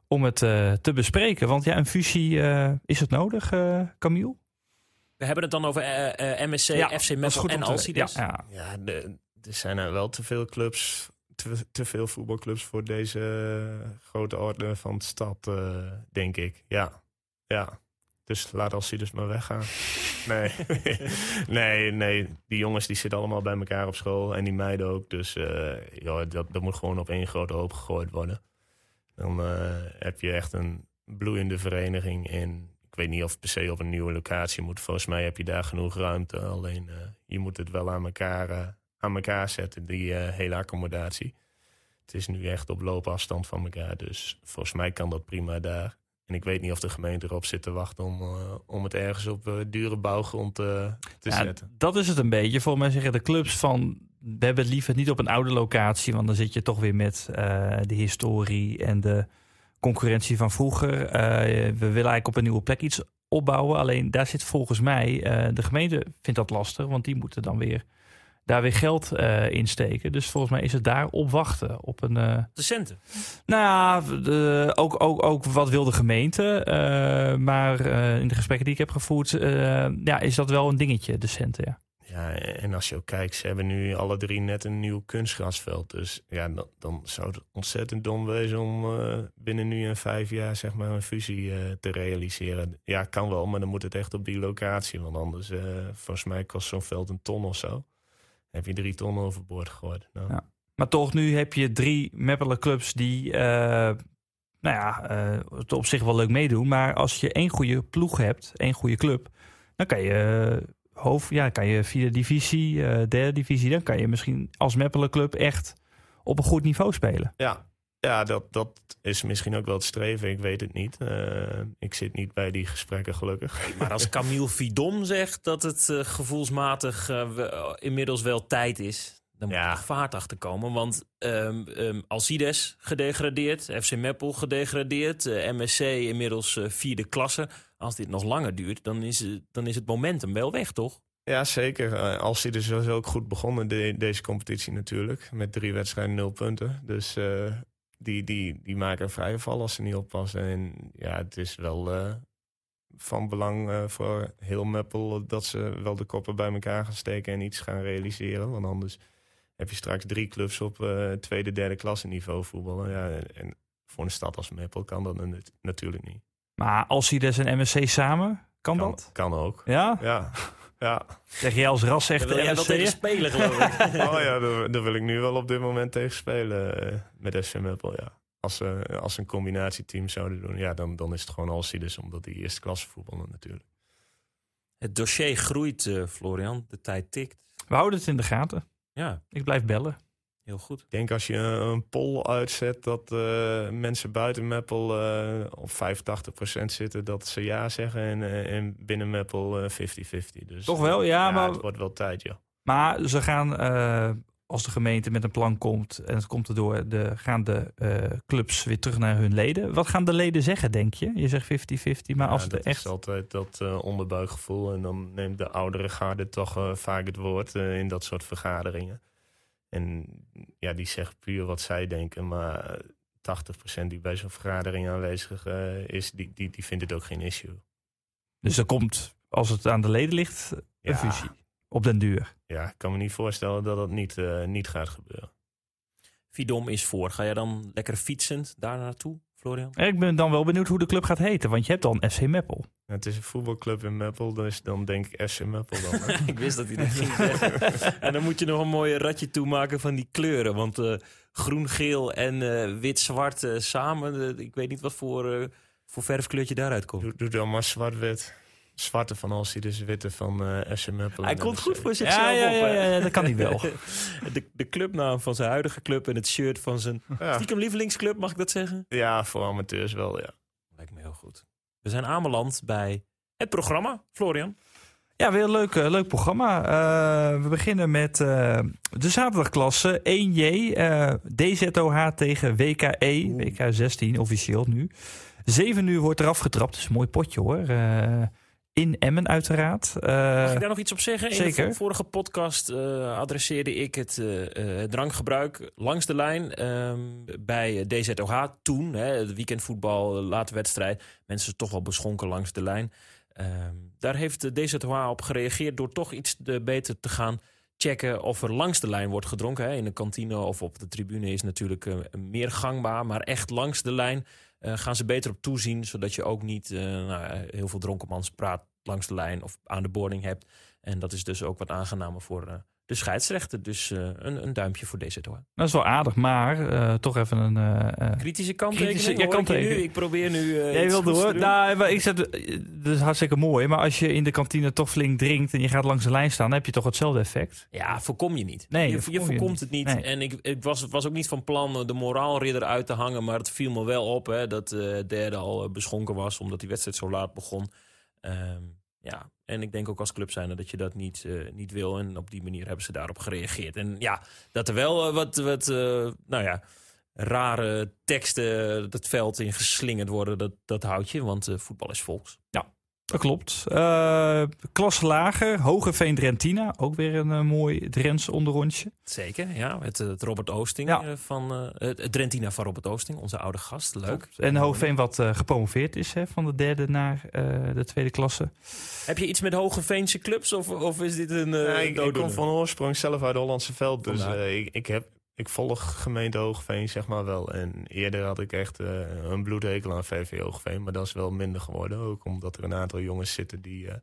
om het te bespreken. Want ja, een fusie, is het nodig, Camille? We hebben het dan over uh, uh, MSC, ja, FC Meppel en Alcides. Ja, ja. ja de, er zijn er wel te veel clubs te, te veel voetbalclubs voor deze grote orde van de stad, eh, denk ik. Ja, ja. Dus laat Alcides maar weggaan. Nee. nee, nee. Die jongens die zitten allemaal bij elkaar op school. En die meiden ook. Dus eh, ja, dat, dat moet gewoon op één grote hoop gegooid worden. Dan eh, heb je echt een bloeiende vereniging. En ik weet niet of het per se op een nieuwe locatie moet. Volgens mij heb je daar genoeg ruimte. Alleen eh, je moet het wel aan elkaar, eh, aan elkaar zetten, die eh, hele accommodatie. Het is nu echt op loopafstand van elkaar. Dus volgens mij kan dat prima daar. En ik weet niet of de gemeente erop zit te wachten om, om het ergens op dure bouwgrond te Ja, zetten. dat is het een beetje. Volgens mij zeggen de clubs van... we hebben het liever niet op een oude locatie... want dan zit je toch weer met de historie en de concurrentie van vroeger. Eh, we willen eigenlijk op een nieuwe plek iets opbouwen. Alleen daar zit volgens mij... eh, de gemeente vindt dat lastig... want die moeten dan weer daar weer geld eh in steken. Dus volgens mij is het daar op wachten. Op een, eh, De centen. nou ja, de, ook, ook, ook wat wil de gemeente. maar in de gesprekken die ik heb gevoerd... ja, is dat wel een dingetje, de centen, ja. Ja, en als je ook kijkt, ze hebben nu alle drie net een nieuw kunstgrasveld. Dus ja, dan, dan zou het ontzettend dom wezen om eh, binnen nu en vijf jaar zeg maar een fusie eh, te realiseren. Ja, kan wel, maar dan moet het echt op die locatie. Want anders, eh, volgens mij kost zo'n veld een ton of zo. Heb je drie ton overboord gegooid. Nou, Ja. Maar toch, nu heb je drie Meppelen clubs die, nou ja, het op zich wel leuk meedoen. Maar als je één goede ploeg hebt, één goede club, dan kan je hoofd, ja, kan je vierde divisie, eh, derde divisie, dan kan je misschien als Meppelen club echt op een goed niveau spelen. Ja, ja dat, dat is misschien ook wel het streven. Ik weet het niet. Eh, ik zit niet bij die gesprekken gelukkig. Maar als Camille Vidom zegt dat het eh, gevoelsmatig eh, we- inmiddels wel tijd is... dan moet Ja. er vaart achter komen. Want ehm ehm, Alcides gedegradeerd, FC Meppel gedegradeerd... MSC inmiddels vierde klasse. Als dit nog langer duurt, dan is, dan is het momentum wel weg, toch? Ja, zeker. Eh, Als hij sowieso ook goed begonnen, de, deze competitie natuurlijk. Met drie wedstrijden, nul punten. Dus eh, die, die, die maken een vrije val als ze niet oppassen. En ja, het is wel eh, van belang voor heel Meppel... dat ze wel de koppen bij elkaar gaan steken en iets gaan realiseren. Want anders heb je straks drie clubs op tweede, derde klasse niveau voetballen. Ja, en- voor een stad als Meppel kan dat nat- natuurlijk niet. Maar Alcides en MSC samen, kan, Kan, dat? kan ook. Ja? Ja, ja. Zeg jij als ras echt wel MSC? tegen spelen, geloof ik. Oh ja, daar, daar wil ik nu wel op dit moment tegen spelen eh, met FC Meppel, ja. Als ze als ze een combinatieteam zouden doen, ja, dan, dan is het gewoon Alcides, omdat die eerste klasse voetballen natuurlijk. Het dossier groeit, eh, Florian. De tijd tikt. We houden het in de gaten. Ja, Ik blijf bellen. Heel goed. Ik denk als je een, poll uitzet dat eh, mensen buiten Meppel eh, op 85% zitten, dat ze ja zeggen. En, eh, en binnen Meppel eh, 50-50. Dus, Toch wel? Ja, maar- Het wordt wel tijd, ja. Maar ze gaan, als de gemeente met een plan komt en het komt erdoor, de, gaan de clubs weer terug naar hun leden. Wat gaan de leden zeggen, denk je? Je zegt 50-50, maar Ja, als het dat echt... is altijd dat onderbuikgevoel. En dan neemt de oudere garde toch vaak het woord in dat soort vergaderingen. En ja, die zeggen puur wat zij denken. Maar 80% die bij zo'n vergadering aanwezig eh, is, die, die, die vindt het ook geen issue. Dus er komt, als het aan de leden ligt, een Ja. fusie. Op den duur. Ja, ik kan me niet voorstellen dat dat niet, eh, niet gaat gebeuren. Vidom is voor. Ga jij dan lekker fietsend daar naartoe, Florian? Ik ben dan wel benieuwd hoe de club gaat heten, want je hebt dan FC Meppel. Het is een voetbalclub in Meppel, dus dan denk ik FC Meppel dan. hè. ik wist dat hij dat ging zeggen. en dan moet je nog een mooi ratje toemaken van die kleuren. Want eh, groen, geel en eh, wit-zwart eh, samen. ik weet niet wat voor, eh, voor verfkleurtje daaruit komt. doe, doe dan maar zwart-wit. Zwarte van Alcides, witte van eh FC Meppel. Hij komt goed voor zichzelf Ja, ja, op. ja, ja, dat kan niet wel. de, de clubnaam van zijn huidige club en het shirt van zijn Ja. stiekem lievelingsclub, mag ik dat zeggen? ja, voor amateurs wel, ja. Lijkt me heel goed. We zijn aanbeland bij het programma, Florian. Ja, weer een leuk, eh, leuk programma. Eh, we beginnen met eh, de zaterdagklasse 1J. eh, DZOH tegen WKE. WK 16 officieel nu. 7 uur wordt eraf getrapt. Dat is een mooi potje hoor. In Emmen uiteraard. Eh, Mag ik daar nog iets op zeggen? In de vo- vorige podcast eh, adresseerde ik het eh, het drankgebruik langs de lijn ehm, bij DZOH toen. Hè, het weekendvoetbal, late wedstrijd. Mensen toch wel beschonken langs de lijn. Ehm, daar heeft DZOH op gereageerd door toch iets te beter te gaan checken of er langs de lijn wordt gedronken. Hè. In de kantine of op de tribune is natuurlijk meer gangbaar. Maar echt langs de lijn gaan ze beter op toezien. Zodat je ook niet nou, heel veel dronkenmans praat langs de lijn of aan de boarding hebt. En dat is dus ook wat aangenamer voor eh, de scheidsrechter. Dus eh, een, een duimpje voor deze door. Dat is wel aardig, maar eh, toch even een... Kritische kanttekening. Kritische- ja, kanttekening. nu. Ik probeer nu. Jij wil door? Nou, ik zeg, dat is hartstikke mooi. Maar als je in de kantine toch flink drinkt en je gaat langs de lijn staan, dan heb je toch hetzelfde effect. Ja, voorkom je niet. Nee, je, voorkomt niet. het niet. Nee. En ik, ik was, was ook niet van plan de moraalridder uit te hangen. Maar het viel me wel op hè, dat de derde al beschonken was. Omdat die wedstrijd zo laat begon. Ehm, ja, en ik denk ook als club zijnde dat je dat niet, eh, niet wil. En op die manier hebben ze daarop gereageerd. En ja, dat er wel eh, wat, wat eh, nou ja, rare teksten het veld in geslingerd worden. Dat, dat houdt je, want voetbal is volks. Dat klopt. Eh klasse lager, Hogeveen Drentina. Ook weer een eh, mooi Drents onderrondje. Zeker, ja. Het, het Robert Oosting Ja. eh, van eh, het, het Drentina van Robert Oosting, onze oude gast. Leuk. En Hogeveen wat eh, gepromoveerd is hè, van de derde naar eh, de tweede klasse. Heb je iets met Hogeveense clubs of, of is dit een uh, Ja, ik, ik kom van oorsprong zelf uit Hollandse Veld. Dus eh, ik, heb, ik volg gemeente Hoogveen zeg maar wel. En eerder had ik echt eh, een bloedhekel aan VV Hoogveen. Maar dat is wel minder geworden. Ook omdat er een aantal jongens zitten die, eh,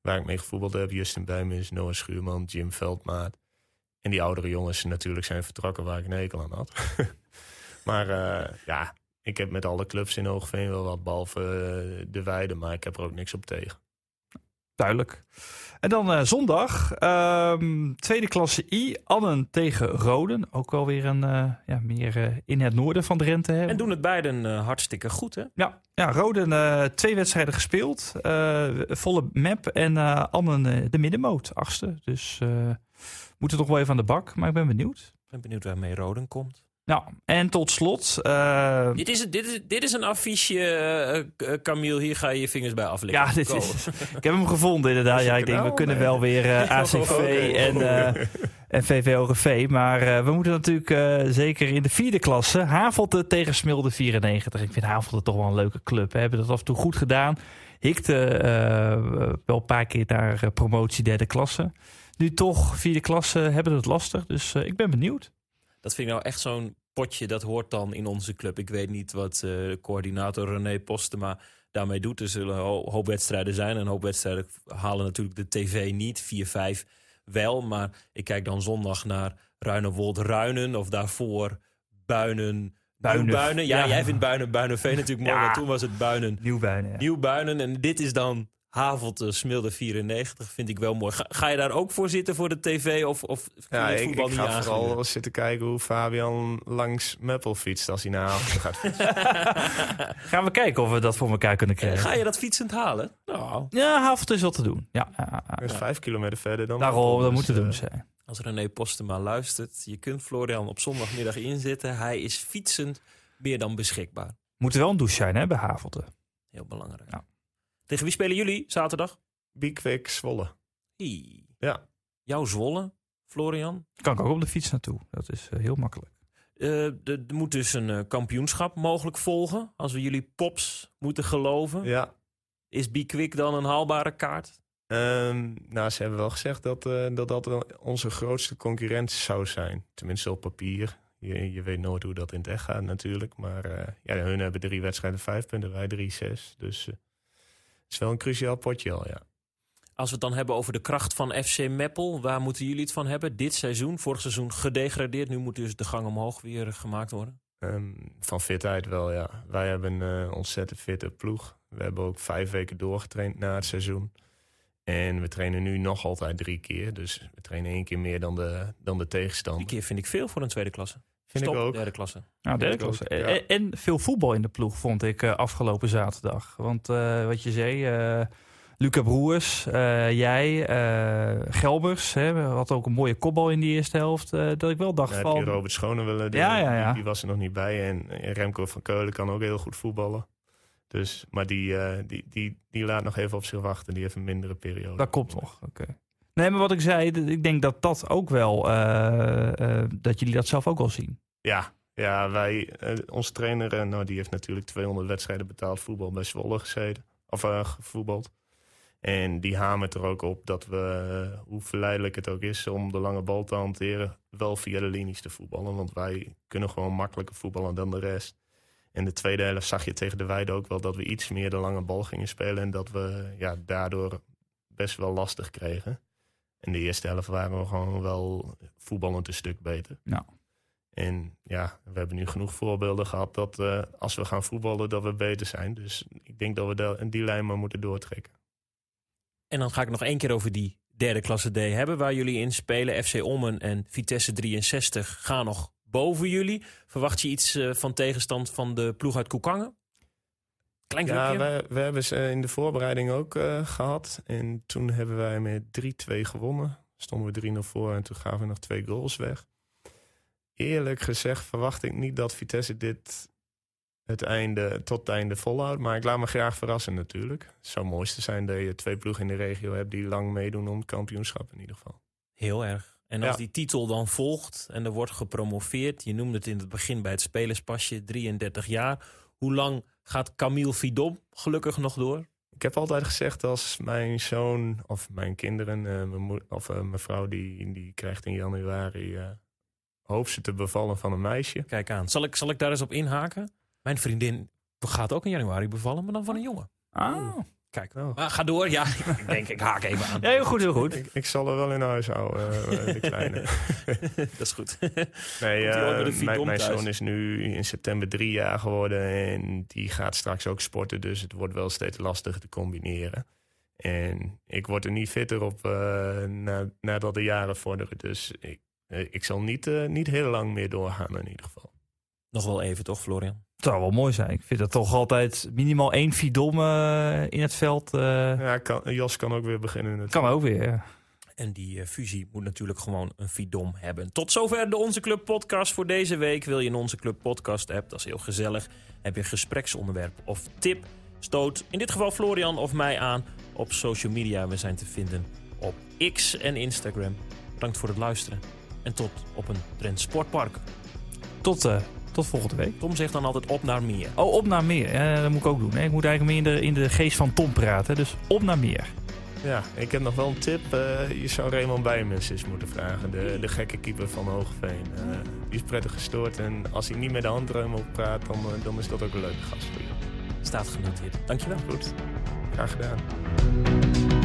waar ik mee gevoetbald heb. Justin Bijmens, Noah Schuurman, Jim Veldmaat. En die oudere jongens natuurlijk zijn vertrokken waar ik een hekel aan had. maar eh, ja, ik heb met alle clubs in Hoogveen wel wat. Behalve eh, de Weide. Maar ik heb er ook niks op tegen. Duidelijk. En dan eh, zondag, ehm, tweede klasse I, Annen tegen Roden. Ook wel weer een, eh, ja, meer eh, in het noorden van Drenthe. Hè? En doen het beiden hartstikke goed, hè? Ja, ja Roden twee wedstrijden gespeeld. Volle map. En Annen de middenmoot, achtste. Dus moeten toch wel even aan de bak. Maar ik ben benieuwd. Ik ben benieuwd waarmee Roden komt. Nou, en tot slot. Uh, dit, is, dit, is, dit is een affiche, uh, Camille. Hier ga je je vingers bij afleggen. Ja, dit is, ik heb hem gevonden inderdaad. Ja, ik denk, we kunnen wel weer uh, ACV en, en VV OGV. Maar we moeten natuurlijk zeker in de vierde klasse. Havelte tegen Smilde 94. Ik vind Havelte toch wel een leuke club. We hebben dat af en toe goed gedaan. Hikte wel een paar keer naar promotie derde klasse. Nu toch vierde klasse hebben het lastig. Dus ik ben benieuwd. Dat vind ik nou echt zo'n potje, dat hoort dan in onze club. Ik weet niet wat uh, coördinator René Postema daarmee doet. Er zullen een hoop wedstrijden zijn. En een hoop wedstrijden halen natuurlijk de tv niet. 4-5 wel. Maar ik kijk dan zondag naar Ruinewold-Ruinen. Of daarvoor Buinen... Buinen. Buinen. Ja, ja, jij vindt Buinen Buinenveen natuurlijk mooi. Ja. Maar toen was het Buinen. Nieuw-Buinen. Ja. Nieuw-Buinen. En dit is dan Havelte Smilde 94. Vind ik wel mooi. Ga, ga, je daar ook voor zitten voor de tv? Of, of kun je ja, het ik, voetbal ik niet ga aangeven? vooral zitten kijken hoe Fabian langs Meppel fietst als hij naar Havelte gaat fietsen. Gaan we kijken of we dat voor elkaar kunnen krijgen. Ga je dat fietsend halen? Nou, Ja, Havelte is wat te doen. Ja, ja, ja. Dat is vijf kilometer verder dan Daarom, dat dus, moet te doen eh, zijn. als René Postema luistert, je kunt Florian op zondagmiddag inzetten. Hij is fietsend meer dan beschikbaar. Moet er wel een douche zijn hè, bij Havelte. Heel belangrijk. Ja. Tegen wie spelen jullie zaterdag? Biekwik, Zwolle. Hey. Ja. Jouw Zwolle, Florian. Kan ik ook op de fiets naartoe. Dat is eh, heel makkelijk. Eh, er er moet dus een eh, kampioenschap mogelijk volgen. Als we jullie pops moeten geloven. Ja. Is Bikwik dan een haalbare kaart? Ehm, nou, ze hebben wel gezegd dat, eh, dat dat onze grootste concurrent zou zijn. Tenminste op papier. Je, je weet nooit hoe dat in het echt gaat natuurlijk. Maar eh, ja, hun hebben drie wedstrijden vijf punten, wij drie zes. Dus eh, is wel een cruciaal potje al, ja. Als we het dan hebben over de kracht van FC Meppel, waar moeten jullie het van hebben? Dit seizoen, vorig seizoen gedegradeerd. Nu moet dus de gang omhoog weer gemaakt worden. Ehm, van fitheid wel, ja. Wij hebben een eh, ontzettend fitte ploeg. We hebben ook vijf weken doorgetraind na het seizoen. En we trainen nu nog altijd drie keer. Dus we trainen één keer meer dan de, dan de tegenstander. Die keer vind ik veel voor een tweede klasse. Vind Stop, ik ook. derde klasse. Nou, derde ik ook, klasse. ja. En, en veel voetbal in de ploeg vond ik eh, afgelopen zaterdag. Want eh, wat je zei, eh Luca Broers, eh, jij, eh, Gelbers, hè, had ook een mooie kopbal in die eerste helft. eh, dat ik wel dacht Dan heb je van... Robert Schonewille, die, Ja, ja, ja. Die, die was er nog niet bij. En Remco van Keulen kan ook heel goed voetballen. Dus, maar die, eh, die, die, die laat nog even op zich wachten. Die heeft een mindere periode. Dat komt nog, oké. Nee, maar wat ik zei, ik denk dat dat ook wel, eh, eh, dat jullie dat zelf ook wel zien. Ja, ja wij, eh, onze trainer, nou, die heeft natuurlijk 200 wedstrijden betaald voetbal bij Zwolle gezeten. Of gevoetbald. En die hamert er ook op dat we, hoe verleidelijk het ook is om de lange bal te hanteren, wel via de linies te voetballen. Want wij kunnen gewoon makkelijker voetballen dan de rest. In de tweede helft zag je tegen de Weide ook wel dat we iets meer de lange bal gingen spelen. En dat we ja, daardoor best wel lastig kregen. In de eerste helft waren we gewoon wel voetballend een stuk beter. Nou. En ja, we hebben nu genoeg voorbeelden gehad dat uh, als we gaan voetballen, dat we beter zijn. Dus ik denk dat we de, die lijn maar moeten doortrekken. En dan ga ik nog één keer over die derde klasse D hebben, waar jullie in spelen. FC Ommen en Vitesse 63 gaan nog boven jullie. Verwacht je iets uh, van tegenstand van de ploeg uit Koekangen? Klein ja, we, we, hebben ze in de voorbereiding ook uh, gehad. En toen hebben wij met 3-2 gewonnen. Stonden we 3-0 voor en toen gaven we nog twee goals weg. Eerlijk gezegd verwacht ik niet dat Vitesse dit het einde, tot het einde volhoudt. Maar ik laat me graag verrassen natuurlijk. Het zou het mooiste zijn dat je twee ploegen in de regio hebt... die lang meedoen om het kampioenschap in ieder geval. Heel erg. En als die titel dan volgt en er wordt gepromoveerd... je noemde het in het begin bij het spelerspasje, 33 jaar... hoe lang gaat Camille Vidom gelukkig nog door? Ik heb altijd gezegd als mijn zoon of mijn kinderen... Uh, mijn of uh, mijn vrouw die, die krijgt in januari... Uh, hoop ze te bevallen van een meisje. Kijk aan. Zal ik, zal ik daar eens op inhaken? Mijn vriendin gaat ook in januari bevallen, maar dan van een jongen. Ah. Kijk, oh. maar ga door. Ja, ik denk, ik haak even aan. Ja, heel goed, heel goed. Ik, ik zal er wel in huis houden, uh, de kleine. dat is goed. nee, uh, mijn, mijn zoon is nu in september drie jaar geworden en die gaat straks ook sporten. Dus het wordt wel steeds lastiger te combineren. En ik word er niet fitter op uh, na, nadat de jaren vorderen. Dus ik, ik zal niet, niet heel lang meer doorgaan in ieder geval. Nog wel even toch, Florian? Het zou wel mooi zijn. Ik vind het toch altijd minimaal één Fidom uh, in het veld. Uh... Ja, kan, Jos kan ook weer beginnen. Het kan ook weer, ja. En die uh, fusie moet natuurlijk gewoon een Fidom hebben. Tot zover de Onze Club podcast voor deze week. Wil je een Onze Club podcast app? Dat is heel gezellig. Heb je een gespreksonderwerp of tip? Stoot in dit geval Florian of mij aan op social media. We zijn te vinden op X en Instagram. Bedankt voor het luisteren. En tot op een Trend Sportpark. Tot uh, tot volgende week. Tom zegt dan altijd op naar meer. Oh, op naar meer. Dat moet ik ook doen. Hè. Ik moet eigenlijk meer in de, in de geest van Tom praten. Dus op naar meer. Ja, ik heb nog wel een tip. Uh, je zou Raymond Bijmens eens moeten vragen. De, de gekke keeper van Hoogveen. Uh, die is prettig gestoord. En als hij niet met de handruim op praat, dan, uh, dan is dat ook een leuke gast voor je. Staat genoteerd. Dankjewel. Goed. Graag gedaan.